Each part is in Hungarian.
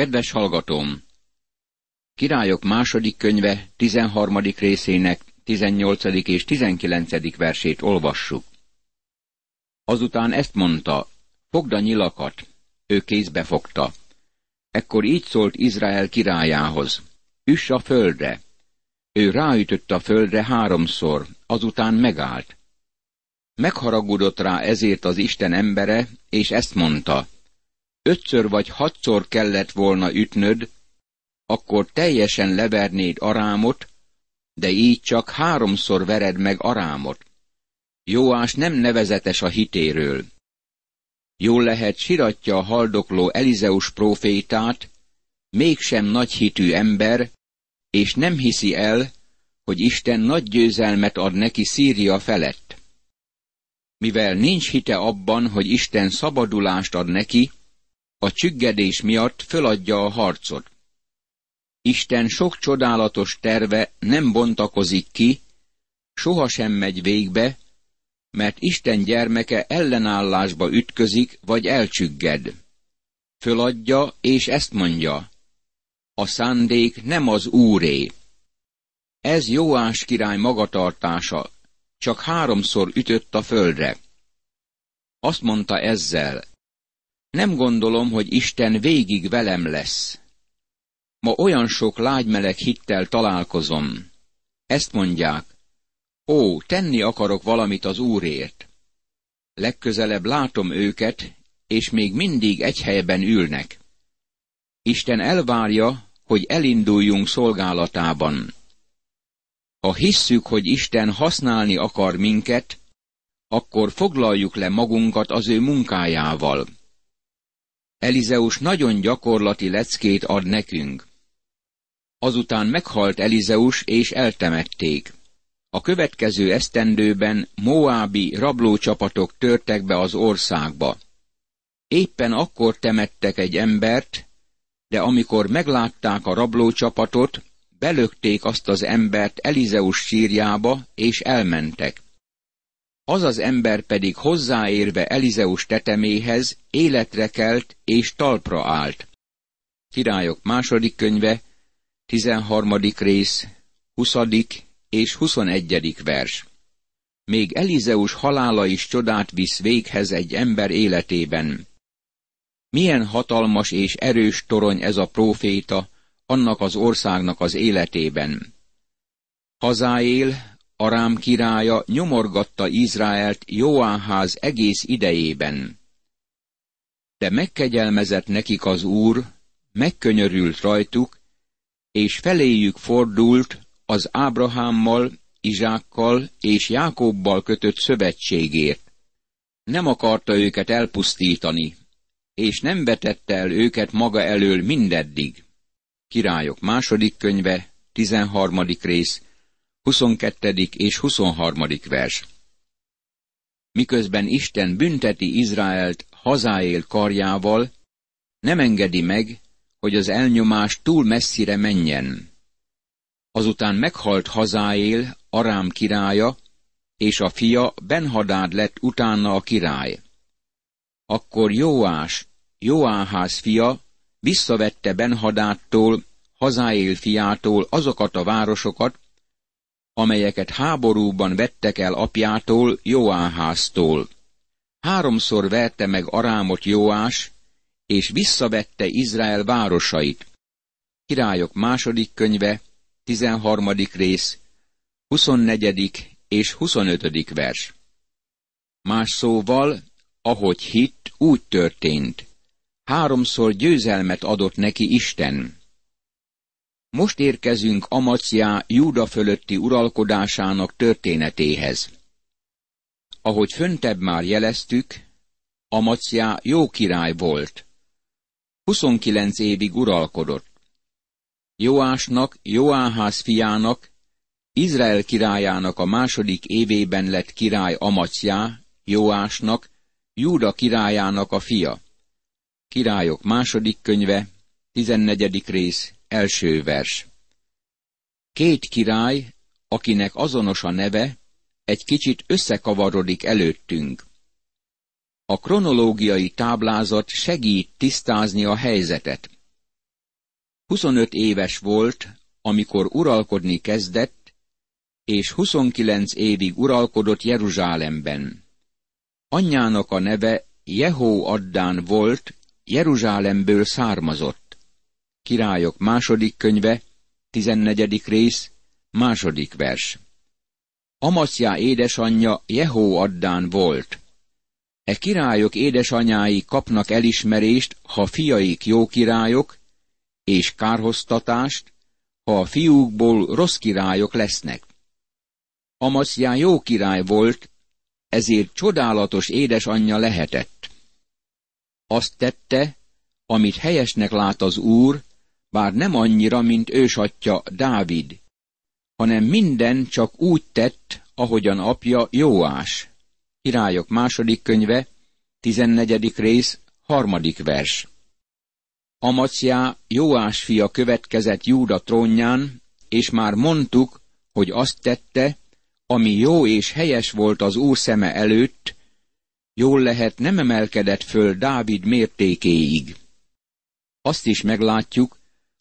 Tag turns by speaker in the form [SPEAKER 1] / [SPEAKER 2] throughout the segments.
[SPEAKER 1] Kedves hallgatóm! Királyok második könyve 13. részének 18. és 19. versét olvassuk. Azután ezt mondta, fogd a nyilakat, ő kézbe fogta. Ekkor így szólt Izrael királyához, üss a földre. Ő ráütött a földre háromszor, azután megállt. Megharagudott rá ezért az Isten embere, és ezt mondta, ötször vagy hatszor kellett volna ütnöd, akkor teljesen levernéd Arámot, de így csak háromszor vered meg Arámot. Jóás nem nevezetes a hitéről. Jól lehet siratja a haldokló Elizeus prófétát, mégsem nagy hitű ember, és nem hiszi el, hogy Isten nagy győzelmet ad neki Szíria felett. Mivel nincs hite abban, hogy Isten szabadulást ad neki, a csüggedés miatt föladja a harcot. Isten sok csodálatos terve nem bontakozik ki, sohasem megy végbe, mert Isten gyermeke ellenállásba ütközik, vagy elcsügged. Föladja, és ezt mondja, a szándék nem az úré. Ez Jóás király magatartása, csak háromszor ütött a földre. Azt mondta ezzel, nem gondolom, hogy Isten végig velem lesz. Ma olyan sok lágymeleg hittel találkozom. Ezt mondják, ó, tenni akarok valamit az Úrért. Legközelebb látom őket, és még mindig egy helyben ülnek. Isten elvárja, hogy elinduljunk szolgálatában. Ha hisszük, hogy Isten használni akar minket, akkor foglaljuk le magunkat az ő munkájával. Elizeus nagyon gyakorlati leckét ad nekünk. Azután meghalt Elizeus, és eltemették. A következő esztendőben Moábi rablócsapatok törtek be az országba. Éppen akkor temettek egy embert, de amikor meglátták a rablócsapatot, belökték azt az embert Elizeus sírjába, és elmentek. Az az ember pedig hozzáérve Elizeus teteméhez életre kelt és talpra állt. Királyok második könyve, 13. rész, 20. és 21. vers. Még Elizeus halála is csodát visz véghez egy ember életében. Milyen hatalmas és erős torony ez a próféta annak az országnak az életében. Hazáél, Arám királya nyomorgatta Izraelt Joáház egész idejében. De megkegyelmezett nekik az Úr, megkönyörült rajtuk, és feléjük fordult az Ábrahámmal, Izsákkal és Jákobbal kötött szövetségért. Nem akarta őket elpusztítani, és nem vetette el őket maga elől mindeddig. Királyok második könyve, 13. rész, 22. és 23. vers. Miközben Isten bünteti Izraelt hazáél karjával, nem engedi meg, hogy az elnyomás túl messzire menjen. Azután meghalt hazáél Arám királya, és a fia Benhadád lett utána a király. Akkor Jóás, Jóáház fia visszavette Benhadától, hazáél fiától azokat a városokat, amelyeket háborúban vettek el apjától, Joáháztól. Háromszor verte meg Arámot Joás, és visszavette Izrael városait. Királyok második könyve, 13. rész, 24. és 25. vers. Más szóval, ahogy hitt, úgy történt. Háromszor győzelmet adott neki Isten. Most érkezünk Amaciá Júda fölötti uralkodásának történetéhez. Ahogy föntebb már jeleztük, Amaciá jó király volt. 29 évig uralkodott. Joásnak, Joáház fiának, Izrael királyának a második évében lett király Amaciá, Joásnak, Júda királyának a fia. Királyok második könyve, 14. rész, Első vers. Két király, akinek azonos a neve, egy kicsit összekavarodik előttünk. A kronológiai táblázat segít tisztázni a helyzetet. 25 éves volt, amikor uralkodni kezdett, és 29 évig uralkodott Jeruzsálemben. Anyjának a neve Jehó Addán volt, Jeruzsálemből származott. Királyok második könyve, 14. rész, második vers. Amaszjá édesanyja Jehó Addán volt. E királyok édesanyái kapnak elismerést, ha fiaik jó királyok, és kárhoztatást, ha a fiúkból rossz királyok lesznek. Amaszjá jó király volt, ezért csodálatos édesanyja lehetett. Azt tette, amit helyesnek lát az úr, bár nem annyira, mint ősatja Dávid, hanem minden csak úgy tett, ahogyan apja Jóás. Királyok második könyve, 14. rész, harmadik vers. Amaciá Jóás fia következett Júda trónján, és már mondtuk, hogy azt tette, ami jó és helyes volt az Úr szeme előtt, jól lehet nem emelkedett föl Dávid mértékéig. Azt is meglátjuk,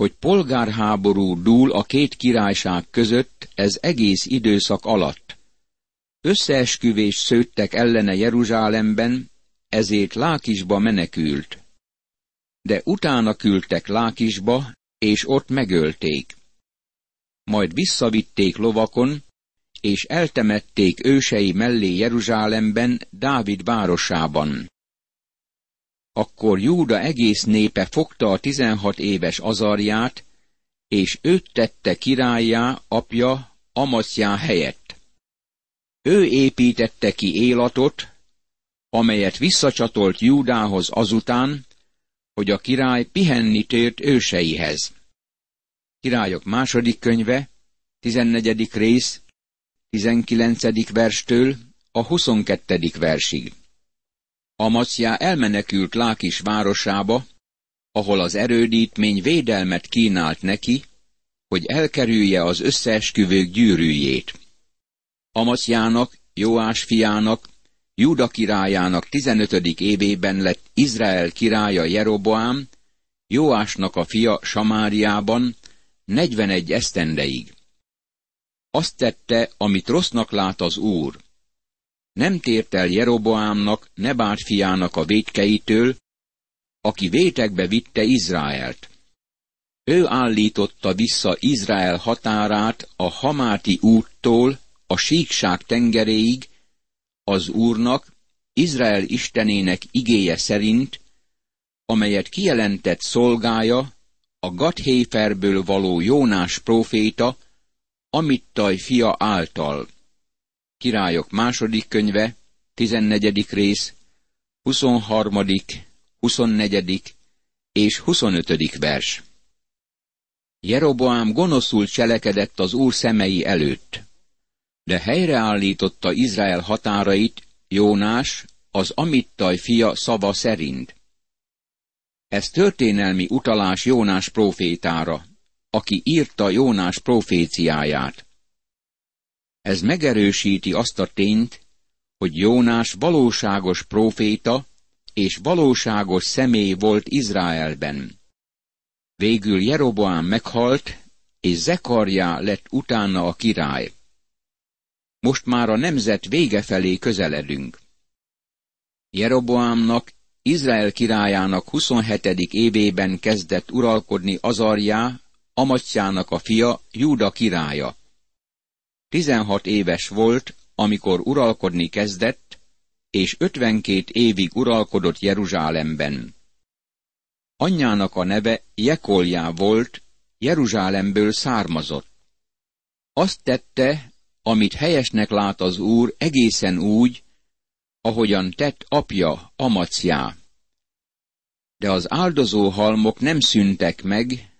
[SPEAKER 1] hogy polgárháború dúl a két királyság között ez egész időszak alatt. Összeesküvés szőttek ellene Jeruzsálemben, ezért Lákisba menekült. De utána küldtek Lákisba, és ott megölték. Majd visszavitték lovakon, és eltemették ősei mellé Jeruzsálemben, Dávid városában. Akkor Júda egész népe fogta a tizenhat éves azarját, és őt tette királyá apja Amaszjá helyett. Ő építette ki élatot, amelyet visszacsatolt Júdához azután, hogy a király pihenni tért őseihez. Királyok második könyve, 14. rész, 19. verstől a 22. versig. Amacjá elmenekült Lákis városába, ahol az erődítmény védelmet kínált neki, hogy elkerülje az összeesküvők gyűrűjét. Amacjának, Jóás fiának, Júda királyának 15. évében lett Izrael királya Jeroboám, Jóásnak a fia Samáriában 41 esztendeig. Azt tette, amit rossznak lát az Úr. Nem tért el Jeroboámnak, Nebát fiának a védkeitől, aki vétekbe vitte Izraelt. Ő állította vissza Izrael határát a Hamáti úttól a síkság tengeréig, az Úrnak, Izrael istenének igéje szerint, amelyet kijelentett szolgája, a Gathéferből való Jónás próféta, Amittaj fia által. Királyok második könyve, 14. rész, 23., 24. és 25. vers. Jeroboám gonoszul cselekedett az úr szemei előtt, de helyreállította Izrael határait Jónás, az Amittaj fia szava szerint. Ez történelmi utalás Jónás profétára, aki írta Jónás proféciáját. Ez megerősíti azt a tényt, hogy Jónás valóságos proféta és valóságos személy volt Izraelben. Végül Jeroboám meghalt, és Zekarjá lett utána a király. Most már a nemzet vége felé közeledünk. Jeroboámnak, Izrael királyának 27. évében kezdett uralkodni Azarjá, Amatjának a fia, Júda királya. Tizenhat éves volt, amikor uralkodni kezdett, és ötvenkét évig uralkodott Jeruzsálemben. Anyjának a neve Jekoljá volt, Jeruzsálemből származott. Azt tette, amit helyesnek lát az úr egészen úgy, ahogyan tett apja Amacjá. De az áldozó halmok nem szüntek meg,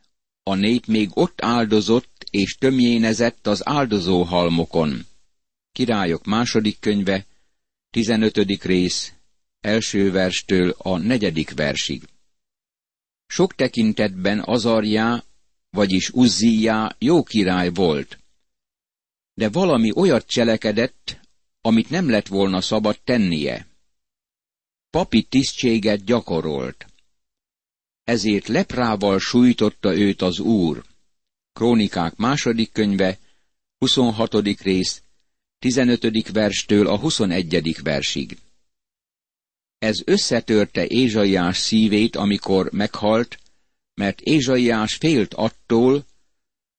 [SPEAKER 1] a nép még ott áldozott és tömjénezett az áldozó halmokon. Királyok második könyve, 15. rész, első verstől a negyedik versig. Sok tekintetben Azarjá, vagyis Uzzijá jó király volt, de valami olyat cselekedett, amit nem lett volna szabad tennie. Papi tisztséget gyakorolt. ezért leprával sújtotta őt az Úr. Krónikák második könyve, 26. rész, 15. verstől a 21. versig. Ez összetörte Ézsaiás szívét, amikor meghalt, mert Ézsaiás félt attól,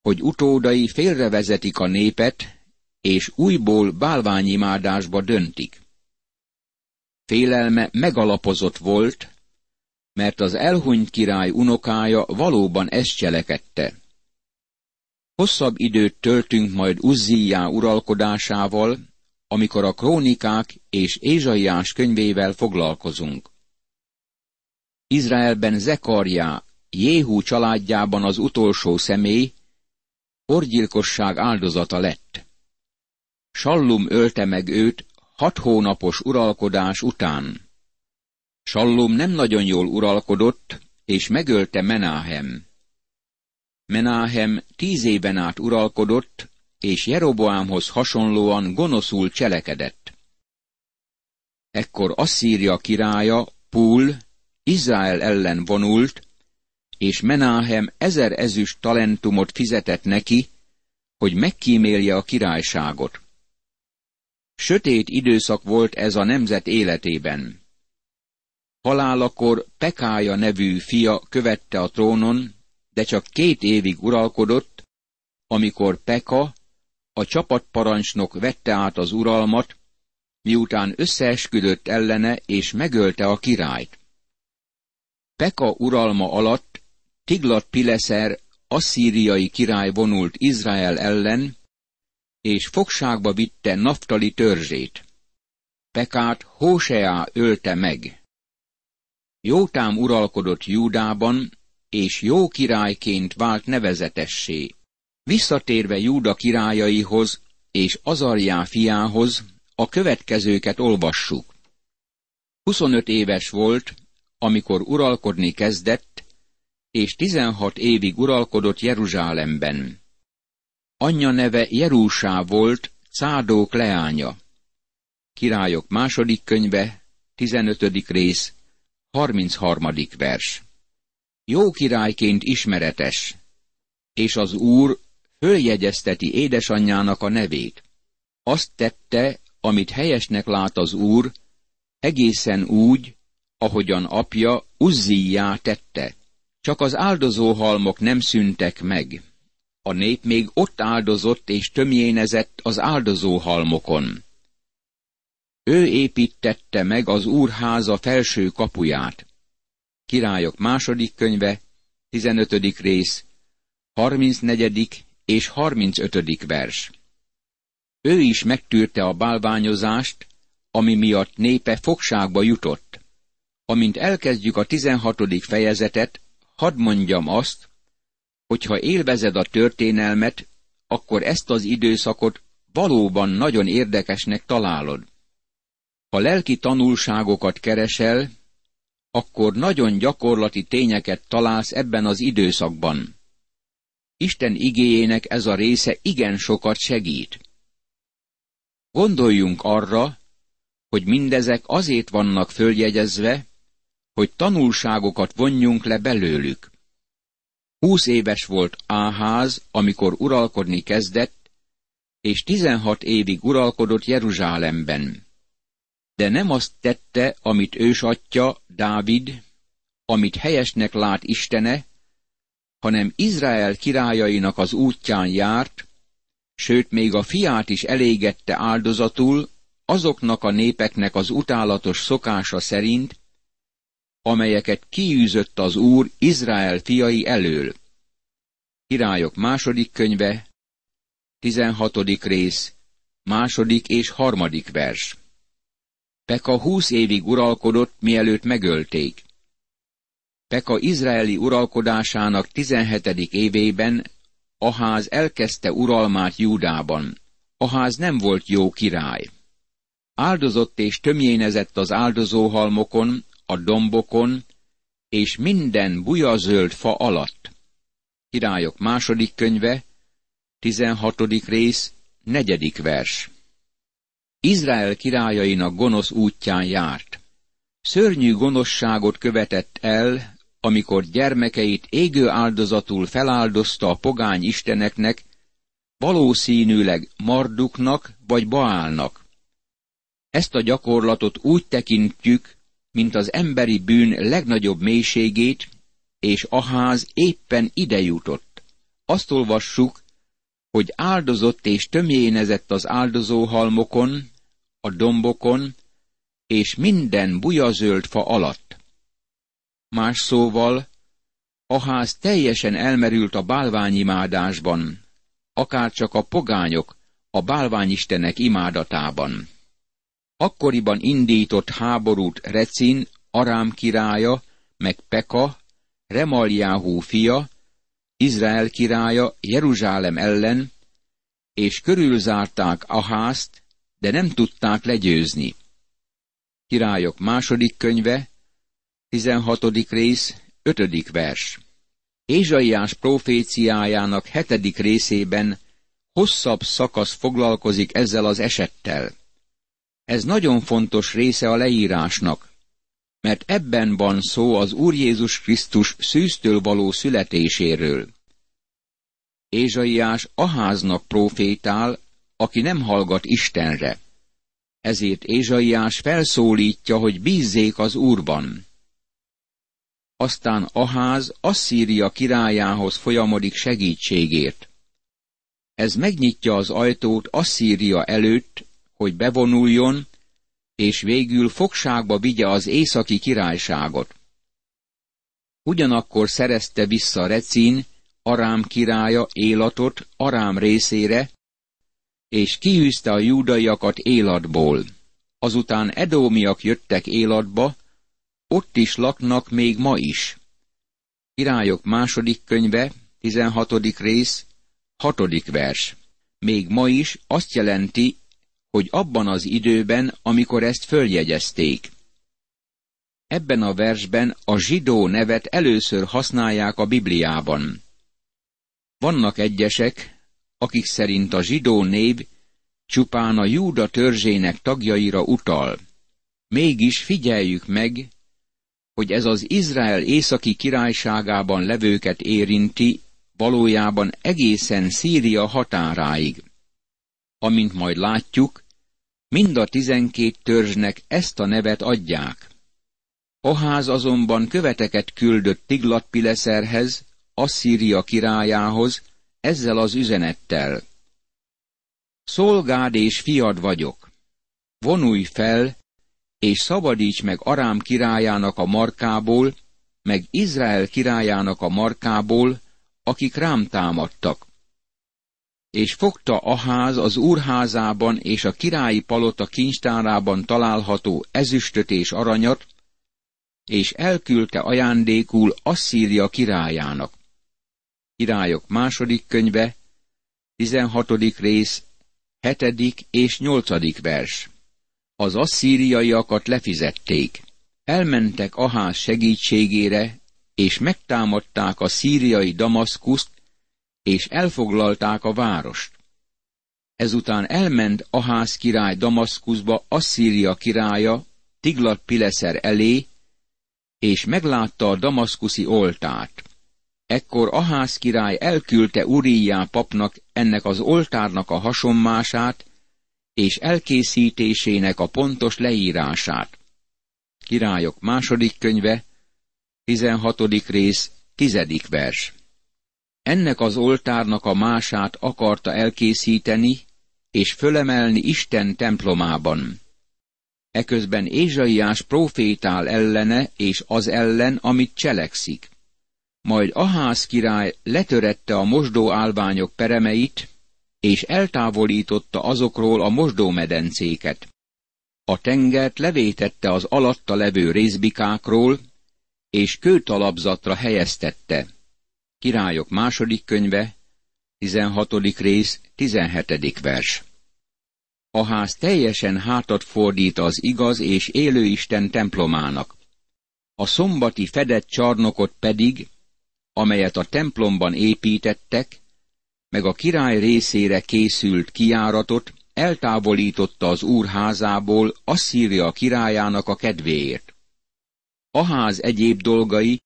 [SPEAKER 1] hogy utódai félrevezetik a népet, és újból bálványimádásba döntik. Félelme megalapozott volt, mert az elhunyt király unokája valóban ezt cselekedte. Hosszabb időt töltünk majd Uzzíjá uralkodásával, amikor a krónikák és Ézsaiás könyvével foglalkozunk. Izraelben Zekarjá, Jéhú családjában az utolsó személy, orgyilkosság áldozata lett. Sallum ölte meg őt hat hónapos uralkodás után. Sallum nem nagyon jól uralkodott, és megölte Menáhem. Menáhem tíz éven át uralkodott, és Jeroboámhoz hasonlóan gonoszul cselekedett. Ekkor Asszíria királya, Pul, Izrael ellen vonult, és Menáhem ezer ezüst talentumot fizetett neki, hogy megkímélje a királyságot. Sötét időszak volt ez a nemzet életében. Halálakor Pekája nevű fia követte a trónon, de csak két évig uralkodott, amikor Peka, a csapatparancsnok vette át az uralmat, miután összeesküdött ellene és megölte a királyt. Peka uralma alatt Tiglat Pileszer asszíriai király vonult Izrael ellen, és fogságba vitte Naftali törzsét. Pekát Hóseá ölte meg. Jótám uralkodott Júdában, és jó királyként vált nevezetessé. Visszatérve Júda királyaihoz és Azarjá fiához, a következőket olvassuk. 25 éves volt, amikor uralkodni kezdett, és 16 évig uralkodott Jeruzsálemben. Anyja neve Jerúsá volt, Cádók leánya. Királyok második könyve, 15. rész, 33. vers. Jó királyként ismeretes, és az úr följegyezteti édesanyjának a nevét. Azt tette, amit helyesnek lát az úr, egészen úgy, ahogyan apja Uzzíjá tette. Csak az áldozóhalmok nem szüntek meg. A nép még ott áldozott és tömjénezett az áldozóhalmokon. Ő építette meg az úrháza felső kapuját. Királyok második könyve, 15. rész, 34. és 35. vers. Ő is megtűrte a bálványozást, ami miatt népe fogságba jutott. Amint elkezdjük a 16. fejezetet, hadd mondjam azt, hogy ha élvezed a történelmet, akkor ezt az időszakot valóban nagyon érdekesnek találod. Ha lelki tanulságokat keresel, akkor nagyon gyakorlati tényeket találsz ebben az időszakban. Isten igéjének ez a része igen sokat segít. Gondoljunk arra, hogy mindezek azért vannak följegyezve, hogy tanulságokat vonjunk le belőlük. Húsz éves volt Áház, amikor uralkodni kezdett, és tizenhat évig uralkodott Jeruzsálemben. De nem azt tette, amit ősatja, Dávid, amit helyesnek lát Istene, hanem Izrael királyainak az útján járt, sőt még a fiát is elégette áldozatul azoknak a népeknek az utálatos szokása szerint, amelyeket kiűzött az Úr Izrael fiai elől. Királyok második könyve, 16. rész, második és harmadik vers. Peka húsz évig uralkodott, mielőtt megölték. Peka izraeli uralkodásának 17. évében Aház elkezdte uralmát Júdában. Aház nem volt jó király. Áldozott és tömjénezett az áldozóhalmokon, a dombokon, és minden bujazöld fa alatt. Királyok második könyve, 16. rész, negyedik vers. Izrael királyainak gonosz útján járt. Szörnyű gonoszságot követett el, amikor gyermekeit égő áldozatul feláldozta a pogány isteneknek, valószínűleg Marduknak vagy Baálnak. Ezt a gyakorlatot úgy tekintjük, mint az emberi bűn legnagyobb mélységét, és Aház éppen ide jutott. Azt olvassuk, hogy áldozott és tömjénezett az áldozóhalmokon, a dombokon, és minden bujazöld fa alatt. Más szóval, Aház teljesen elmerült a bálványimádásban, akárcsak a pogányok a bálványistenek imádatában. Akkoriban indított háborút Recin, Arám királya, meg Peka, Remaljáhú fia, Izrael királya Jeruzsálem ellen, és körülzárták Aházt, de nem tudták legyőzni. Királyok második könyve, 16. rész, 5. vers. Ézsaiás proféciájának hetedik részében hosszabb szakasz foglalkozik ezzel az esettel. Ez nagyon fontos része a leírásnak, mert ebben van szó az Úr Jézus Krisztus szűztől való születéséről. Ézsaiás Aháznak profétál, aki nem hallgat Istenre. Ezért Ézsaiás felszólítja, hogy bízzék az Úrban. Aztán Aház Asszíria királyához folyamodik segítségért. Ez megnyitja az ajtót Asszíria előtt, hogy bevonuljon, és végül fogságba vigye az északi királyságot. Ugyanakkor szerezte vissza Recin, Arám királya Élatot Arám részére, és kiűzte a júdaiakat Élatból. Azután edómiak jöttek Élatba, ott is laknak még ma is. Királyok második könyve, 16. rész, 6. vers. Még ma is azt jelenti, hogy abban az időben, amikor ezt följegyezték. Ebben a versben a zsidó nevet először használják a Bibliában. Vannak egyesek, akik szerint a zsidó név csupán a Júda törzsének tagjaira utal. Mégis figyeljük meg, hogy ez az Izrael északi királyságában levőket érinti, valójában egészen Szíria határáig. Amint majd látjuk, mind a tizenkét törzsnek ezt a nevet adják. Aház azonban követeket küldött Tiglatpileszerhez, Asszíria királyához, ezzel az üzenettel. Szolgád és fiad vagyok. Vonulj fel, és szabadíts meg Arám királyának a markából, meg Izrael királyának a markából, akik rám támadtak. És fogta Aház az úrházában és a királyi palota kincstárában található ezüstöt és aranyat, és elküldte ajándékul Asszíria királyának. Királyok második könyve, 16. rész, 7. és 8. vers. Az asszíriaiakat lefizették. Elmentek Aház segítségére, és megtámadták a szíriai Damaszkuszt, és elfoglalták a várost. Ezután elment Aház király Damaszkuszba Asszíria királya Tiglat Pileszer elé, és meglátta a damaszkuszi oltárt. Ekkor Ahász király elküldte Uriá papnak ennek az oltárnak a hasonmását, és elkészítésének a pontos leírását. Királyok második könyve, 16. rész, 10. vers. Ennek az oltárnak a mását akarta elkészíteni, és fölemelni Isten templomában. Eközben Ézsaiás profétál ellene és az ellen, amit cselekszik. Majd Ahász király letörette a mosdó álványok peremeit, és eltávolította azokról a mosdómedencéket. A tengert levétette az alatta levő részbikákról, és kőtalapzatra helyeztette. Királyok második könyve, 16. rész, 17. vers. A ház teljesen hátat fordít az igaz és élő Isten templomának. A szombati fedett csarnokot pedig, amelyet a templomban építettek, meg a király részére készült kiáratot eltávolította az úr házából Asszíria királyának a kedvéért. A ház egyéb dolgai,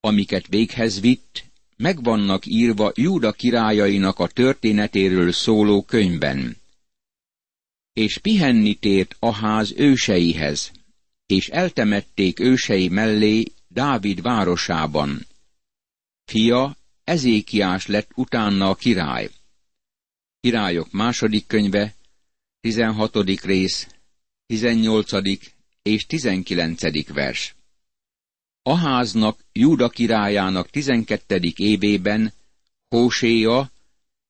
[SPEAKER 1] amiket véghez vitt, megvannak írva Júda királyainak a történetéről szóló könyvben. És pihenni tért Aház őseihez, és eltemették ősei mellé Dávid városában. Fia Ezékiás lett utána a király. Királyok második könyve, 16. rész, 18. és 19. vers. Aháznak, Júda királyának 12. évében Hóséja,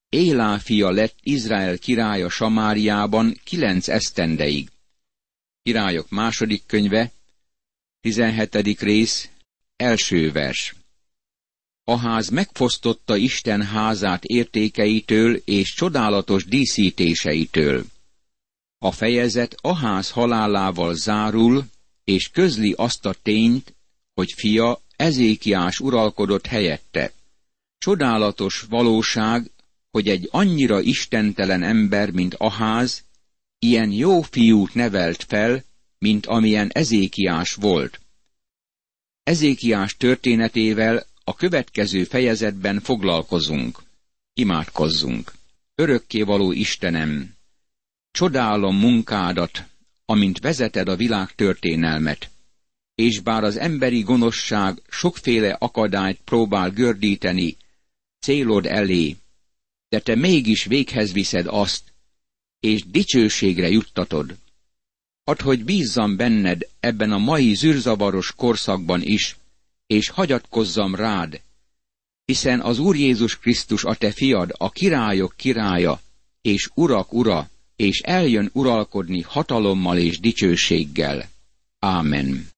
[SPEAKER 1] Élá fia lett Izrael királya Samáriában kilenc esztendeig. Királyok második könyve, 17. rész, első vers. Aház megfosztotta Isten házát értékeitől és csodálatos díszítéseitől. A fejezet Aház halálával zárul, és közli azt a tényt, hogy fia Ezékiás uralkodott helyette. Csodálatos valóság, hogy egy annyira istentelen ember, mint Aház, ilyen jó fiút nevelt fel, mint amilyen Ezékiás volt. Ezékiás történetével a következő fejezetben foglalkozunk. Imádkozzunk. Örökkévaló Istenem, csodálom munkádat, amint vezeted a világ történelmet, és bár az emberi gonoszság sokféle akadályt próbál gördíteni célod elé, de te mégis véghez viszed azt, és dicsőségre juttatod. Add, hogy bízzam benned ebben a mai zűrzavaros korszakban is, és hagyatkozzam rád, hiszen az Úr Jézus Krisztus a te fiad, a királyok királya, és urak ura, és eljön uralkodni hatalommal és dicsőséggel. Ámen.